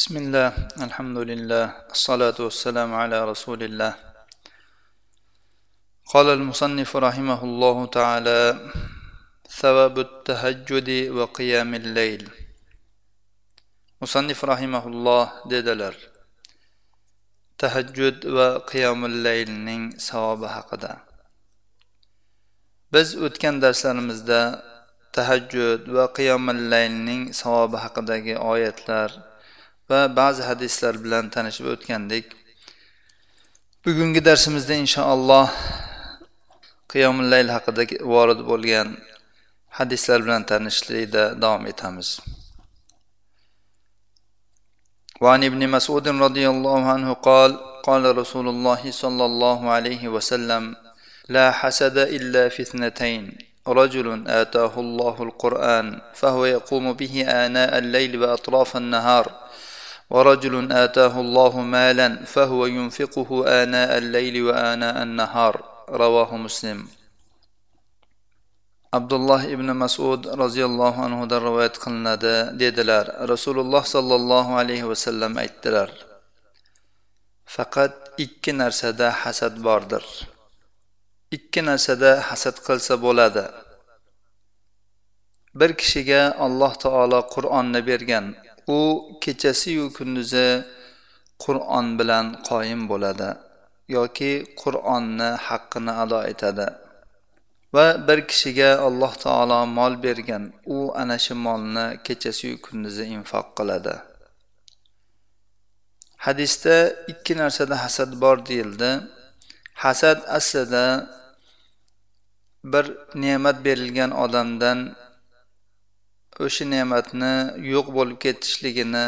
بسم الله الحمد لله الصلاة والسلام على رسول الله قال المصنف رحمه الله تعالى ثواب التهجد وقيام الليل مصنف رحمه الله dedilar tahajjud va qiyomul laylning savobi haqida biz o'tgan darslarimizda tahajjud va qiyomul laylning savobi haqidagi oyatlar va ba'zi hadislar bilan tanishib o'tgandik bugungi darsimizda inshaalloh qiyomul layl haqida vorid bo'lgan hadislar bilan tanishlikda davom etamiz وعن ابن مسعود رضي الله عنه قال قال رسول الله صلى الله عليه وسلم لا حسد إلا في اثنتين رجل آتاه الله القرآن فهو يقوم به آناء الليل وأطراف النهار ورجل آتاه الله مالا فهو ينفقه آناء الليل وآناء النهار رواه مسلم abdulloh ibn masud roziyallohu anhudan rivoyat qilinadi dedilar rasululloh sollallohu alayhi vasallam aytdilar faqat ikki narsada hasad bordir ikki narsada hasad qilsa bo'ladi bir kishiga alloh taolo qur'onni bergan u kechasiyu kunduzi qur'on bilan qoyim bo'ladi yoki qur'onni haqqini ado etadi. Va bir kishiga alloh taolo mol bergan u ana shu molni kechasiyu kunduzi infoq qiladi. Hadisda ikki narsada hasad bor deyildi. Hasad aslida bir ne'mat berilgan odamdan o'sha ne'matni yo'q bo'lib ketishligini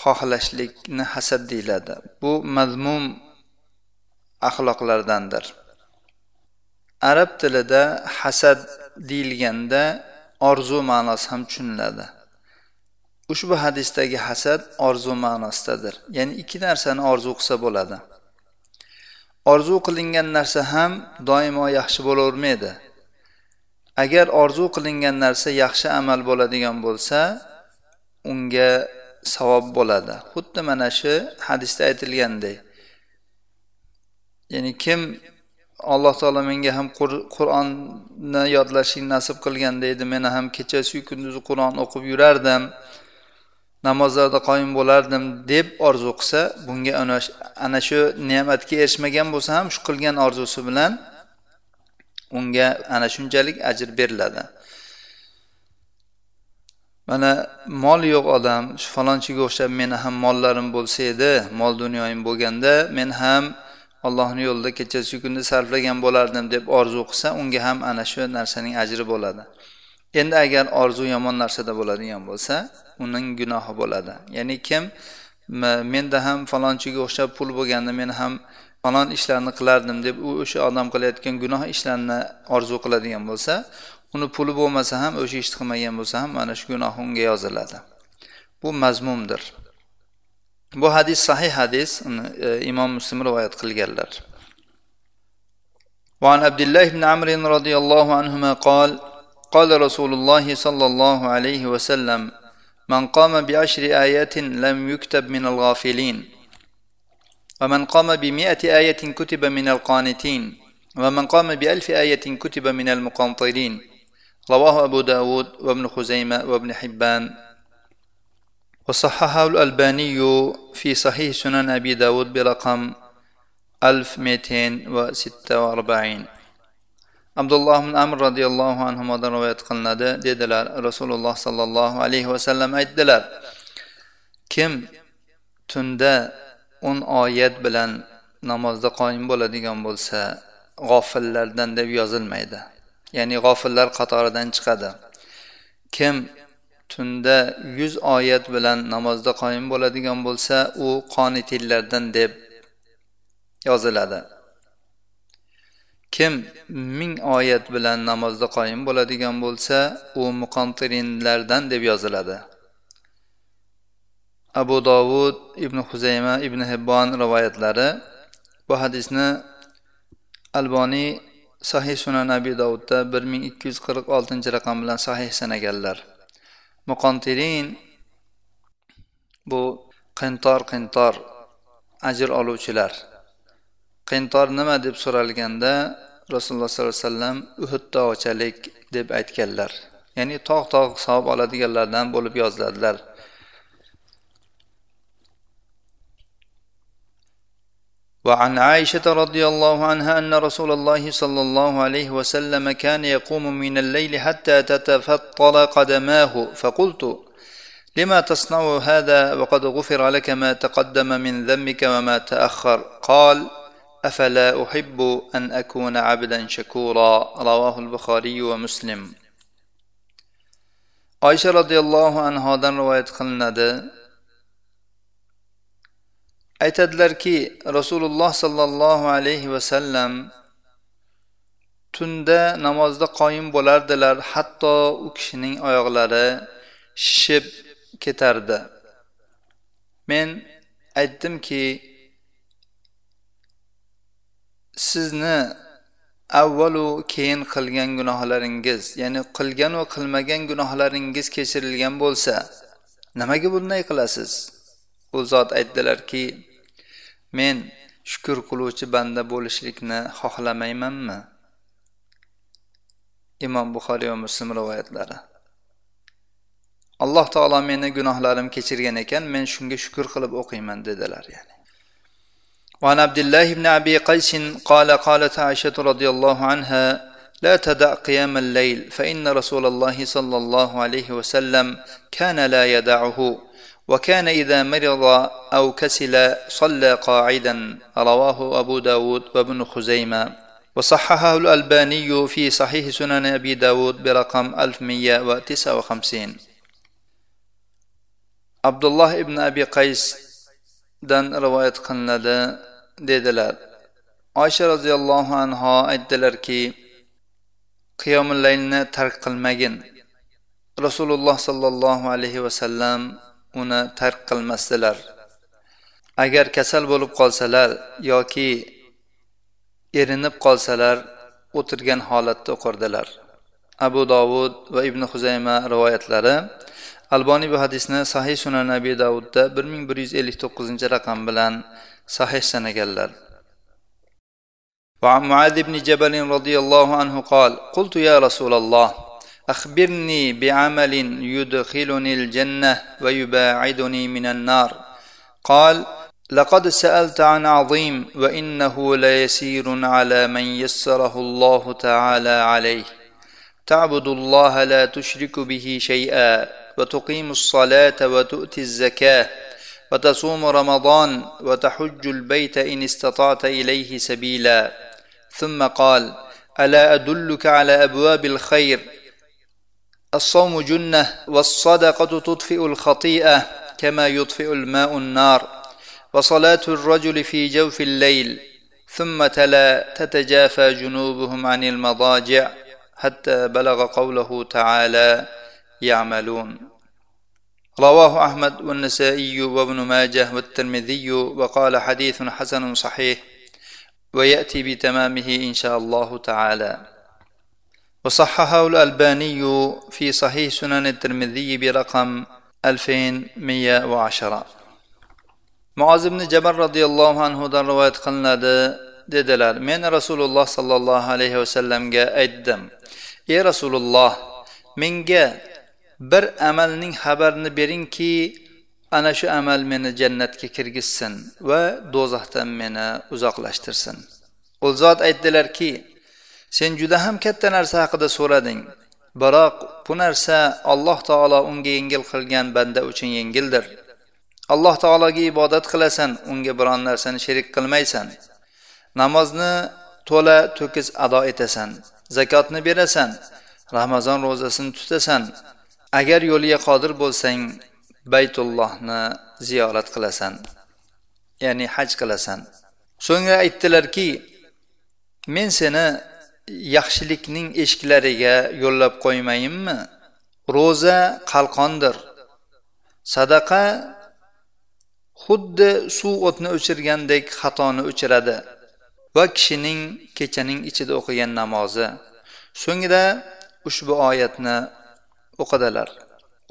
xohlashlikni hasad deyiladi. Bu mazmum axloqlardandir. Arab tilida hasad deyilganda orzu ma'nosi ham tushuniladi. Ushbu hadisdagi hasad orzu ma'nosidadir. Ya'ni ikki narsani orzu qilsa bo'ladi. Orzu qilingan narsa ham doimo yaxshi bo'lavermaydi. Agar orzu qilingan narsa yaxshi amal bo'ladigan bo'lsa unga savob bo'ladi. Xuddi mana shu hadisda aytilgandek ya'ni kim alloh taolo menga ham qur'onni yodlashni nasib qilgan deydi meni ham kechasiyu kunduzi qur'on o'qib yurardim namozlarda qoyim bo'lardim deb orzu qilsa bunga ana shu ne'matga erishmagan bo'lsa ham shu qilgan orzusi bilan unga ana shunchalik ajr beriladi. Mana mol yo'q odam shu falonchiga o'xshab meni ham mollarim bo'lsa edi mol dunyoyim bo'lganda men ham allohni yo'lida kechasi kunni sarflagan bo'lardim deb orzu qilsa unga ham ana shu narsaning ajri bo'ladi. Endi agar orzu yomon narsada bo'ladigan bo'lsa uning gunohi bo'ladi. Ya'ni kim menda ham falonchiga o'xshab pul bo'lganda men ham falon ishlarni qilardim deb u o'sha odam qilayotgan gunoh ishlarni orzu qiladigan bo'lsa uni puli bo'lmasa ham o'sha ishni qilmagan bo'lsa ham mana shu gunoh unga yoziladi bu mazmumdir bu hadis sahih hadis uni imom muslim rivoyat qilganlar وعن عبد الله بن عمرو رضي الله عنهما قال قال رسول الله صلى الله عليه وسلم من قام بعشر آيات لم يكتب من الغافلين ومن قام بمئة آية كتب من القانتين ومن قام بألف آية كتب من المقنطرين. رواه أبو داود وابن خزيمة وابن حبان. وصححه الألباني في صحيح سنن أبي داود برقم 1246 abdulloh ibn amr roziyallohu anhudan rivoyat qilinadi dedilar rasululloh sollallohu alayhi vasallam aytdilar kim tunda o'n oyat bilan namozda qoyim bo'ladigan bo'lsa g'ofillardan deb yozilmaydi. Ya'ni g'ofillar qatoridan chiqadi. Kim tunda yuz oyat bilan namozda qoyim bo'ladigan bo'lsa u qonitillardan deb yoziladi. Kim ming oyat bilan namozda qoyim bo'ladigan bo'lsa u muqontirinlardan deb yoziladi. Abu dovud ibn huzayma ibn hibbon rivoyatlari. Bu hadisni alboniy sahih sunan abi dovudda bir ming ikki yuz qirq oltinchi raqam bilan sahih sanaganlar. Muqontirin bu qintor qintor ajr oluvchilar. Qintor nima deb so'ralganda rasululloh sollallohu alayhi vasallam uhud tog'chalik deb aytganlar. Ya'ni tog' tog' savob oladiganlardan bo'lib yoziladilar. وعن عائشة رضي الله عنها أن رسول الله صلى الله عليه وسلم كان يقوم من الليل حتى تتفطر قدماه. فقلت لما تصنع هذا وقد غفر لك ما تقدم من ذنبك وما تأخر؟ قال أفلا أحب أن أكون عبدا شكورا؟ رواه البخاري ومسلم. oysha roziyallohu anhodan rivoyat qilinadi aytadilarki rasululloh sollallohu alayhi vasallam tunda namozda qoyim bo'lardilar hatto u kishining oyoqlari shishib ketardi. Men aytdimki sizni avvalu keyin qilgan gunohlaringiz ya'ni qilgan va qilmagan gunohlaringiz kechirilgan bo'lsa nimaga bunday qilasiz? U zot aytdilarki men shukur qiluvchi banda bo'lishlikni xohlamaymanmi imom buxoriy va muslim rivoyatlari alloh taolo meni gunohlarim kechirgan ekan men shunga shukur qilib o'qiyman dedilar ya'ni وعن عبد الله بن ابي قيس قال قالت عائشه رضي الله عنها لا تدع قيام الليل فان رسول الله صلى الله عليه وسلم كان لا يدعه وكان إذا مرض أو كسل صلى قاعدا رواه أبو داود وابن خزيمة. وصححه الألباني في صحيح سنن أبي داود برقم 1159 عبد الله بن أبي قيس دان رواية قنلده dedilar. oysha roziyallohu anho aytdilarki qiyomillaylni tark qilmagin rasululloh sollallohu alayhi vasallam uni tark qilmasdilar agar kasal bo'lib qolsalar yoki erinib qolsalar o'tirgan holatda o'qirdilar abu dovud va ibn huzayma rivoyatlari alboniy bu hadisni sahih sunan abi davudda bir ming bir yuz ellik to'qqizinchi raqam bilan صحيح سنقلل وعن معاذ بن جبل رضي الله عنه قال قلت يا رسول الله أخبرني بعمل يدخلني الجنة ويباعدني من النار. قال لقد سألت عن عظيم وإنه ليسير على من يسره الله تعالى عليه. تعبد الله لا تشرك به شيئا وتقيم الصلاة وتؤتي الزكاة وتصوم رمضان وتحج البيت إن استطعت إليه سبيلا. ثم قال ألا أدلك على أبواب الخير الصوم جنة والصدقة تطفئ الخطيئة كما يطفئ الماء النار وصلاة الرجل في جوف الليل ثم تلا تتجافى جنوبهم عن المضاجع حتى بلغ قوله تعالى يعملون. رواه أحمد والنسائي وابن ماجه والترمذي وقال حديث حسن صحيح ويأتي بتمامه إن شاء الله تعالى. وصححه الألباني في صحيح سنن الترمذي برقم 2110 معاذ بن جبل رضي الله عنه در رواية قلنadi dedilar men rasululloh sollallohu alayhi vasallamga aytdim ey rasululloh menga bir amalning xabarini beringki ana shu amal meni jannatga kirgizsin va do'zaxdan meni uzoqlashtirsin u zot aytdilarki sen juda ham katta narsa haqida so'rading. Biroq bu narsa alloh taolo unga yengil qilgan banda uchun yengildir. Alloh taologa ibodat qilasan unga biron narsani sherik qilmaysan. Namozni to'la to'kis ado etasan zakotni berasan ramazon ro'zasini tutasan. Agar yo'liga qodir bo'lsang baytullohni ziyorat qilasan ya'ni haj qilasan. So'ngra aytdilarki men seni yaxshilikning eshiklariga yo'llab qo'ymayinmi? Ro'za qalqondir. Sadaqa xuddi suv o'tni o'chirgandek xatoni o'chiradi va kishining kechaning ichida o'qigan namozi. So'ngra ushbu oyatni o'qidilar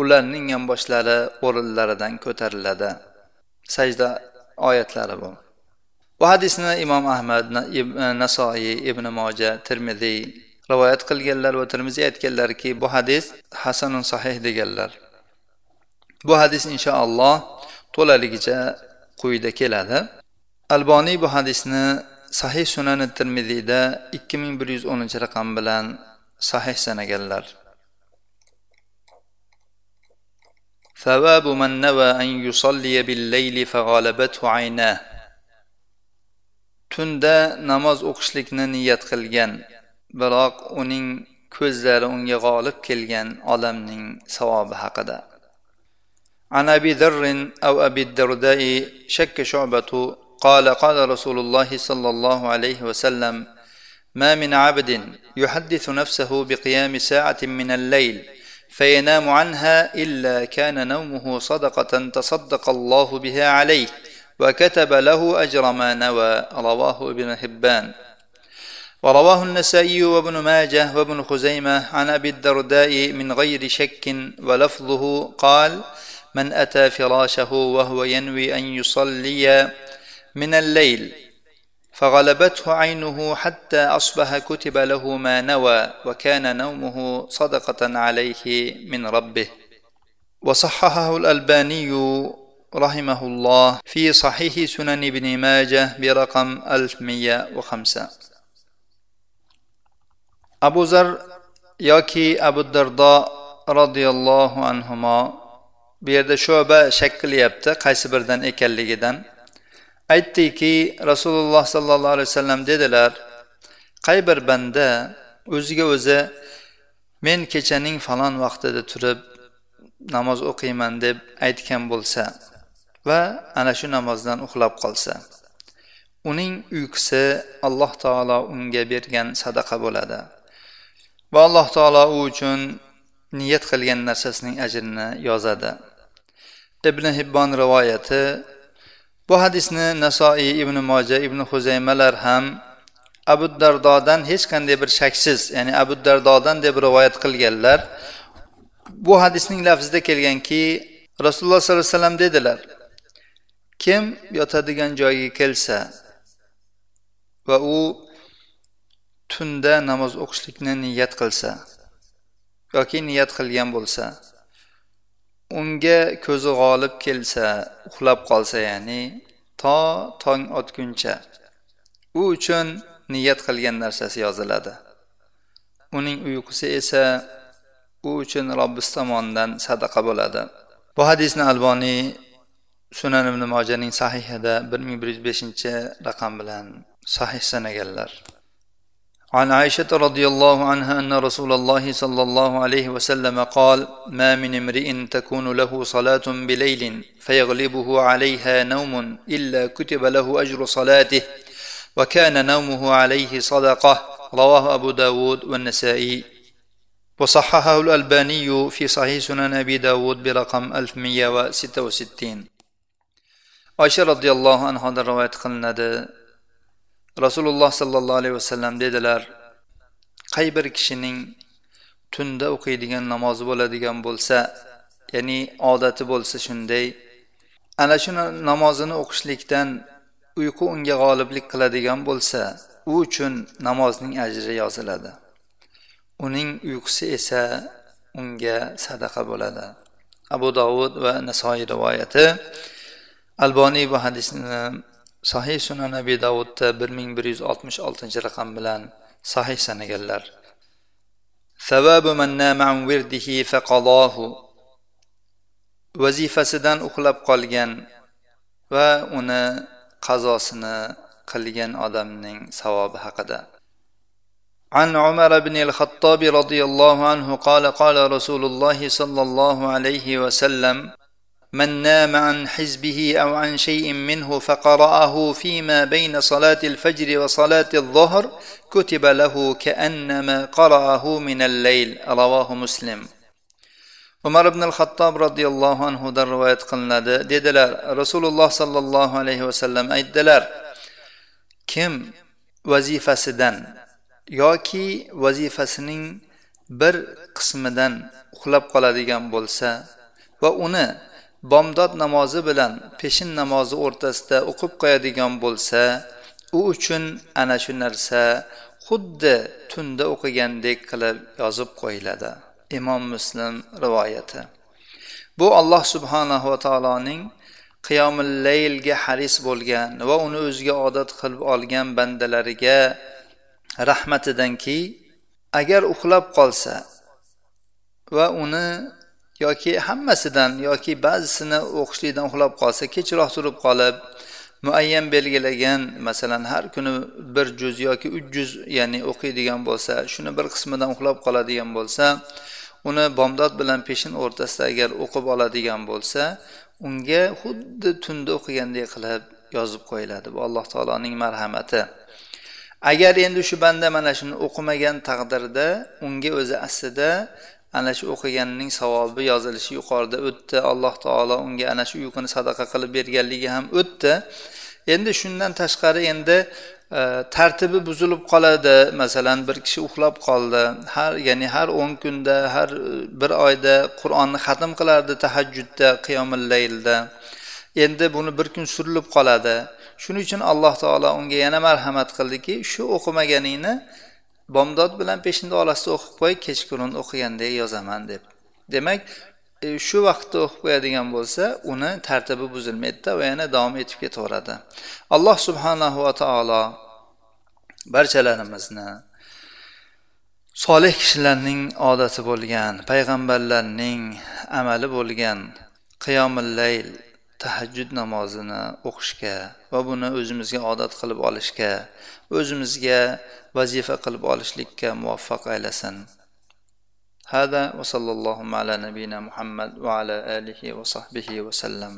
ularning yonboshlari o'rinlaridan ko'tariladi. Sajda oyatlari bu. bu hadisni imom ahmad nasoiy ibn moja termiziy rivoyat qilganlar va termiziy aytganlarki bu hadis hasanun sahih deganlar bu hadis inshaalloh to'laligicha quyida keladi alboniy bu hadisni sahih sunani termiziyda ikki ming bir yuz o'ninchi raqam bilan sahih sanaganlar ثواب من نوى أن يصلي بالليل فغالبته عيناه tunda namoz o'qishlikni niyat qilgan biroq uning ko'zlari unga g'olib kelgan odamning savobi haqida. عن أبي ذر أو أبي الدرداء شك شعبة قال قال رسول الله صلى الله عليه وسلم ما من عبد يحدث نفسه بقيام ساعة من الليل فينام عنها إلا كان نومه صدقة تصدق الله بها عليه وكتب له أجر ما نوى رواه ابن حبان. ورواه النسائي وابن ماجه وابن خزيمة عن أبي الدرداء من غير شك ولفظه قال من أتى فراشه وهو ينوي أن يصلي من الليل فغلبته عينه حتى أصبح كتب له ما نوى وكان نومه صدقة عليه من ربه. وصححه الألباني رحمه الله في صحيح سنن ابن ماجه برقم 1105 أبو ذر ياكي أبو الدرداء رضي الله عنهما bu yerda sho'ba shak qilyapti qaysi biridan ekanligidan aytdiki rasululloh sollallohu alayhi vasallam dedilar qay bir banda o'ziga o'zi men kechaning falon vaqtida turib namoz o'qiyman deb aytgan bo'lsa va ana shu namozdan uxlab qolsa uning uyqusi alloh taolo unga bergan sadaqa bo'ladi. Va alloh taolo u uchun niyat qilgan narsasining ajrini yozadi. Ibn hibbon rivoyati bu hadisni nasoiy ibn moja ibn huzaymalar ham abu dardodan hech qanday bir shaksiz ya'ni abu dardodan deb rivoyat qilganlar. Bu hadisning lafzida kelganki rasululloh sollallohu alayhi vasallam dedilar kim yotadigan joyga kelsa va u tunda namoz o'qishlikni niyat qilsa yoki niyat qilgan bo'lsa unga ko'zi g'olib kelsa uxlab qolsa ya'ni to tong otguncha u uchun niyat qilgan narsasi yoziladi. Uning uyqusi esa u uchun robbis tomonidan sadaqa bo'ladi. Bu hadisni alboniy sunan ibn mojaning sahihida bir ming bir yuz beshinchi raqam bilan sahih sanaganlar. عن عائشة رضي الله عنها أن رسول الله صلى الله عليه وسلم قال ما من امرئ تكون له صلاة بليل فيغلبه عليها نوم إلا كتب له أجر صلاته وكان نومه عليه صدقة رواه أبو داود والنسائي وصححه الألباني في صحيح سنن أبي داود برقم 1166 oysha roziyallohu anhudan rivoyat qilinadi. Rasululloh sollallohu alayhi vasallam dedilar qay bir kishining tunda o'qiydigan namozi bo'ladigan bo'lsa ya'ni odati bo'lsa shunday ana shu namozini o'qishlikdan uyqu unga g'oliblik qiladigan bo'lsa u uchun namozning ajri yoziladi. Uning uyqusi esa unga sadaqa bo'ladi. Abu dovud va nasoiy rivoyati alboniy bu hadisni sahih sunan abi davudda bir ming bir yuz oltmish oltinchi raqam bilan sahih sanaganlar vazifasidan uxlab qolgan va uni qazosini qilgan odamning savobi haqida عن عمر بن الخطاب رضي الله عنه قال قال رسول الله صلى الله عليه وسلم من نام عن حزبه أو عن شيء منه فقراه فيما بين صلاه الفجر وصلاه الظهر كتب له كانما قراه من الليل رواه مسلم umar ibn al xattob roziyallohu anhudan rivoyat qilinadi dedilar rasululloh sollallohu alayhi vasallam aytdilar kim vazifasidan yoki vazifasining bir qismidan uxlab qoladigan bo'lsa va uni bomdod namozi bilan peshin namozi o'rtasida o'qib qo'yadigan bo'lsa u uchun ana shu narsa xuddi tunda o'qigandek qilib yozib qo'yiladi. Imom muslim rivoyati. Bu alloh subhanahu va taoloning qiyomil laylga haris bo'lgan va uni o'ziga odat qilib olgan bandalariga rahmatidanki agar uxlab qolsa va uni yoki hammasidan yoki ba'zisini o'qishlikdan uxlab qolsa kechroq turib qolib muayyan belgilagan masalan har kuni bir juz yoki uch juz ya'ni o'qiydigan bo'lsa shuni bir qismidan uxlab qoladigan bo'lsa uni bomdod bilan peshin o'rtasida agar o'qib oladigan bo'lsa unga xuddi tunda o'qigandek qilib yozib qo'yiladi. Bu alloh taoloning marhamati. Agar endi shu banda mana shuni o'qimagan taqdirda unga o'zi aslida ana shu o'qiganining savobi yozilishi yuqorida o'tdi. Alloh taolo unga ana shu uyquni sadaqa qilib berganligi ham o'tdi. Endi shundan tashqari endi e, tartibi buzilib qoladi. Masalan bir kishi uxlab qoldi. Har ya'ni har o'n kunda har e, bir oyda qur'onni xatm qilardi tahajjudda qiyomil laylda. Endi buni bir kun surilib qoladi. Shuning uchun alloh taolo unga yana marhamat qildiki shu o'qimaganingni bomdod bilan peshinda orasida o'qib qo'y kechqurun o'qigandek yozaman deb. Demak e, shu vaqtda o'qib qo'yadigan bo'lsa uni tartibi buzilmaydida va yana davom etib ketaveradi. Alloh subhanahu va taolo barchalarimizni solih kishilarning odati bo'lgan payg'ambarlarning amali bo'lgan qiyomil layl tahajjud namozini o'qishga va buni o'zimizga odat qilib olishga o'zimizga vazifa qilib olishlikka muvaffaq aylasin هذا وصلى اللهم على نبينا محمد وعلى آله وصحبه وسلم.